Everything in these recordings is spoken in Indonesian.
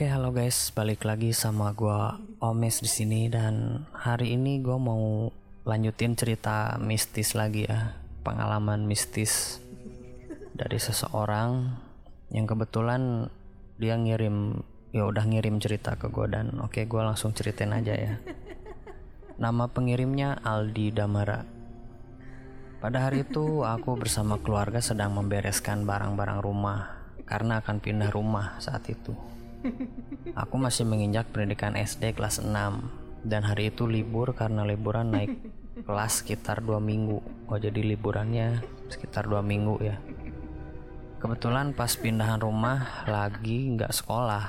Oke, halo guys, balik lagi sama gua Omes di sini dan hari ini gua mau lanjutin cerita mistis lagi ya, pengalaman mistis dari seseorang yang kebetulan dia ngirim ya udah ngirim cerita ke gua dan oke gua langsung ceritain aja ya. Nama pengirimnya Aldi Damara. Pada hari itu aku bersama keluarga sedang membereskan barang-barang rumah karena akan pindah rumah saat itu. Aku masih menginjak pendidikan SD kelas 6 dan hari itu libur karena liburan naik kelas sekitar dua minggu. Oh jadi liburannya sekitar dua minggu ya. Kebetulan pas pindahan rumah lagi nggak sekolah.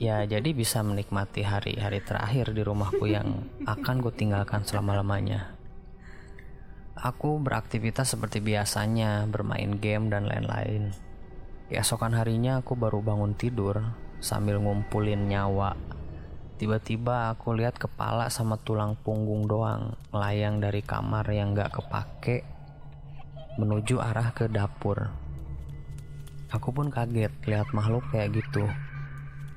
Ya jadi bisa menikmati hari-hari terakhir di rumahku yang akan ku tinggalkan selama-lamanya. Aku beraktivitas seperti biasanya, bermain game dan lain-lain. Keesokan harinya aku baru bangun tidur sambil ngumpulin nyawa. Tiba-tiba aku lihat kepala sama tulang punggung doang melayang dari kamar yang gak kepake menuju arah ke dapur. Aku pun kaget lihat makhluk kayak gitu.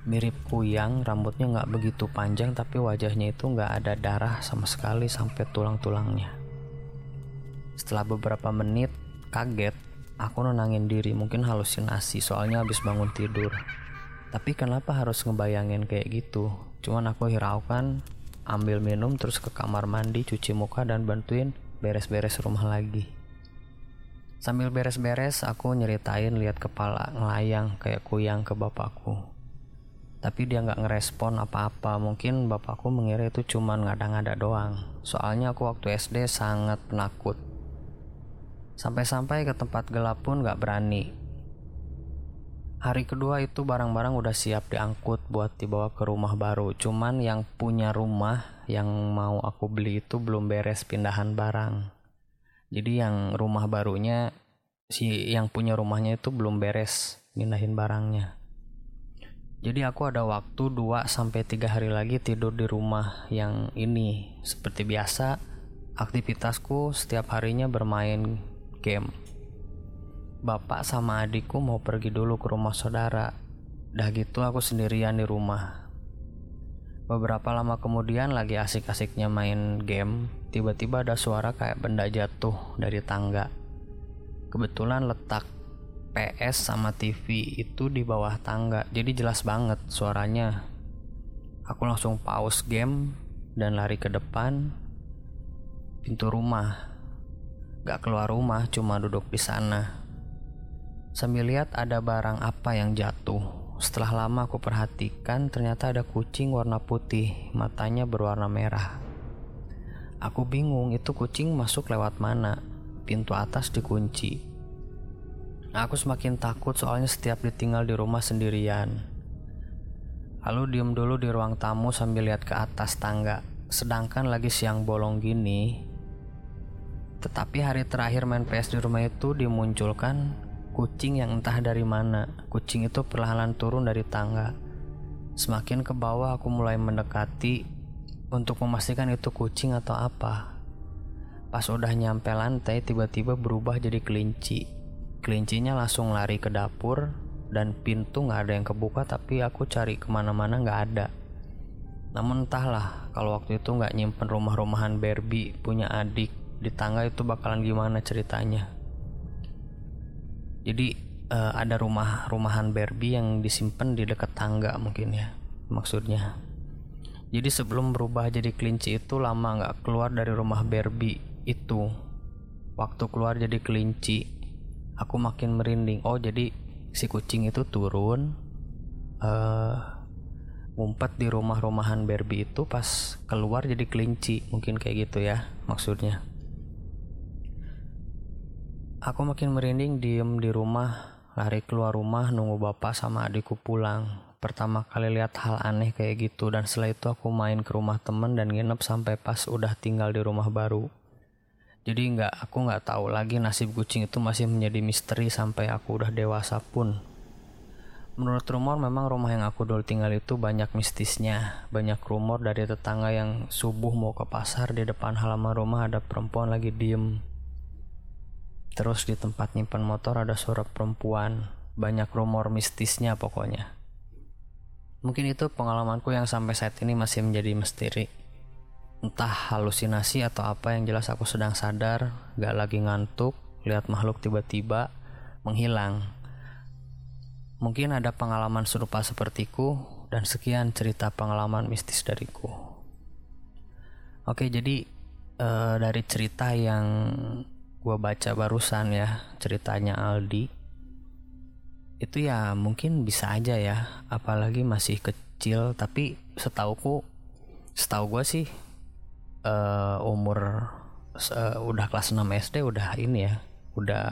Mirip kuyang, rambutnya gak begitu panjang tapi wajahnya itu gak ada darah sama sekali sampai tulang-tulangnya. Setelah beberapa menit kaget, aku nenangin diri mungkin halusinasi soalnya habis bangun tidur. Tapi kenapa harus ngebayangin kayak gitu? Cuman aku hiraukan, ambil minum terus ke kamar mandi, cuci muka dan bantuin beres-beres rumah lagi. Sambil beres-beres, aku nyeritain lihat kepala ngelayang kayak kuyang ke bapakku. Tapi dia nggak ngerespon apa-apa. Mungkin bapakku mengira itu cuman ngada-ngada doang. Soalnya aku waktu SD sangat penakut Sampai-sampai ke tempat gelap pun gak berani. Hari kedua itu barang-barang udah siap diangkut buat dibawa ke rumah baru. Cuman yang punya rumah yang mau aku beli itu belum beres pindahan barang. Jadi yang rumah barunya si yang punya rumahnya itu belum beres pindahin barangnya. Jadi aku ada waktu 2 sampai 3 hari lagi tidur di rumah yang ini. Seperti biasa, aktivitasku setiap harinya bermain game. Bapak sama adikku mau pergi dulu ke rumah saudara. Dah gitu aku sendirian di rumah. Beberapa lama kemudian lagi asik-asiknya main game, tiba-tiba ada suara kayak benda jatuh dari tangga. Kebetulan letak PS sama TV itu di bawah tangga, jadi jelas banget suaranya. Aku langsung pause game dan lari ke depan pintu rumah Gak keluar rumah, cuma duduk di sana. Sambil lihat ada barang apa yang jatuh. Setelah lama aku perhatikan, ternyata ada kucing warna putih, matanya berwarna merah. Aku bingung itu kucing masuk lewat mana. Pintu atas dikunci. Aku semakin takut soalnya setiap ditinggal di rumah sendirian. Lalu diem dulu di ruang tamu sambil lihat ke atas tangga. Sedangkan lagi siang bolong gini, tetapi hari terakhir main PS di rumah itu dimunculkan kucing yang entah dari mana. Kucing itu perlahan turun dari tangga. Semakin ke bawah aku mulai mendekati untuk memastikan itu kucing atau apa. Pas udah nyampe lantai tiba-tiba berubah jadi kelinci. Kelincinya langsung lari ke dapur dan pintu nggak ada yang kebuka tapi aku cari ke mana-mana nggak ada. Namun entahlah kalau waktu itu nggak nyimpen rumah-rumahan Barbie punya adik di tangga itu bakalan gimana ceritanya. Jadi uh, ada rumah rumahan Barbie yang disimpan di dekat tangga mungkin ya maksudnya. Jadi sebelum berubah jadi kelinci itu lama nggak keluar dari rumah Barbie itu. Waktu keluar jadi kelinci aku makin merinding. Oh jadi si kucing itu turun uh, ngumpet di rumah-rumahan Barbie itu pas keluar jadi kelinci mungkin kayak gitu ya maksudnya Aku makin merinding diem di rumah, lari keluar rumah nunggu bapak sama adikku pulang. Pertama kali lihat hal aneh kayak gitu dan setelah itu aku main ke rumah temen dan nginep sampai pas udah tinggal di rumah baru. Jadi nggak aku nggak tahu lagi nasib kucing itu masih menjadi misteri sampai aku udah dewasa pun. Menurut rumor memang rumah yang aku dulu tinggal itu banyak mistisnya. Banyak rumor dari tetangga yang subuh mau ke pasar di depan halaman rumah ada perempuan lagi diem Terus di tempat nyimpan motor ada suara perempuan. Banyak rumor mistisnya pokoknya. mungkin itu pengalamanku yang sampai saat ini masih menjadi misteri entah halusinasi atau apa yang jelas aku sedang sadar gak lagi ngantuk lihat makhluk tiba-tiba menghilang mungkin ada pengalaman serupa sepertiku dan sekian cerita pengalaman mistis dariku oke jadi uh, dari cerita yang gue baca barusan ya ceritanya Aldi. Itu ya mungkin bisa aja ya apalagi masih kecil. Tapi setauku setahu gue sih uh, umur uh, udah kelas 6 SD udah ini ya udah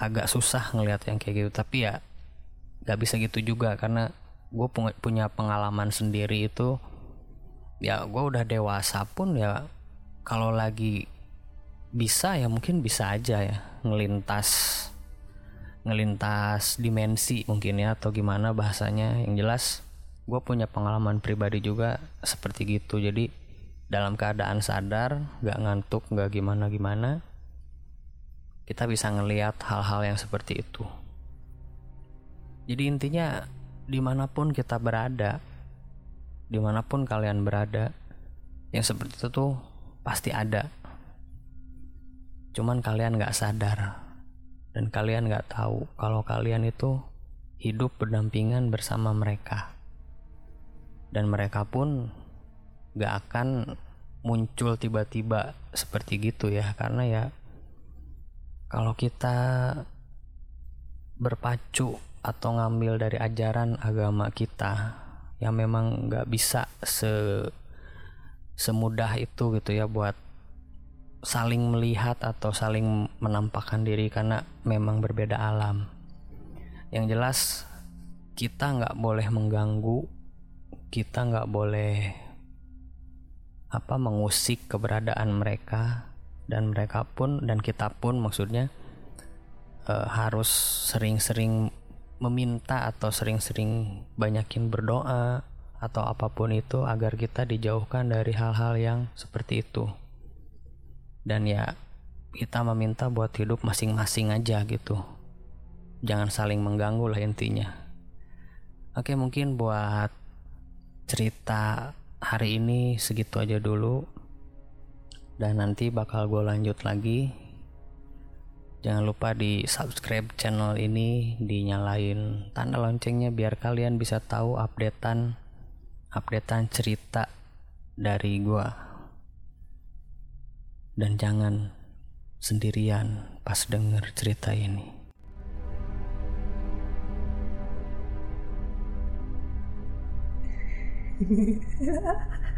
agak susah ngelihat yang kayak gitu. Tapi ya gak bisa gitu juga karena gue punya pengalaman sendiri itu ya gue udah dewasa pun ya kalau lagi bisa ya mungkin bisa aja ya ngelintas ngelintas dimensi mungkin ya atau gimana bahasanya. Yang jelas gue punya pengalaman pribadi juga seperti gitu. Jadi dalam keadaan sadar gak ngantuk gak gimana gimana kita bisa ngelihat hal-hal yang seperti itu. Jadi intinya di mana pun kita berada di mana pun kalian berada yang seperti itu tuh pasti ada Cuman kalian gak sadar dan kalian gak tahu kalau kalian itu hidup berdampingan bersama mereka. Dan mereka pun gak akan muncul tiba-tiba seperti gitu ya karena ya kalau kita berpacu atau ngambil dari ajaran agama kita yang memang nggak bisa se semudah itu gitu ya buat saling melihat atau saling menampakkan diri karena memang berbeda alam. Yang jelas kita nggak boleh mengganggu, kita nggak boleh apa mengusik keberadaan mereka dan mereka pun dan kita pun maksudnya e, harus sering-sering meminta atau sering-sering banyakin berdoa atau apa pun itu agar kita dijauhkan dari hal-hal yang seperti itu dan ya kita meminta buat hidup masing-masing aja gitu. Jangan saling mengganggu lah intinya. Oke mungkin buat cerita hari ini segitu aja dulu. Dan nanti bakal gue lanjut lagi. Jangan lupa di subscribe channel ini dinyalain tanda loncengnya biar kalian bisa tahu updatean updatean cerita dari gue dan jangan sendirian pas denger cerita ini.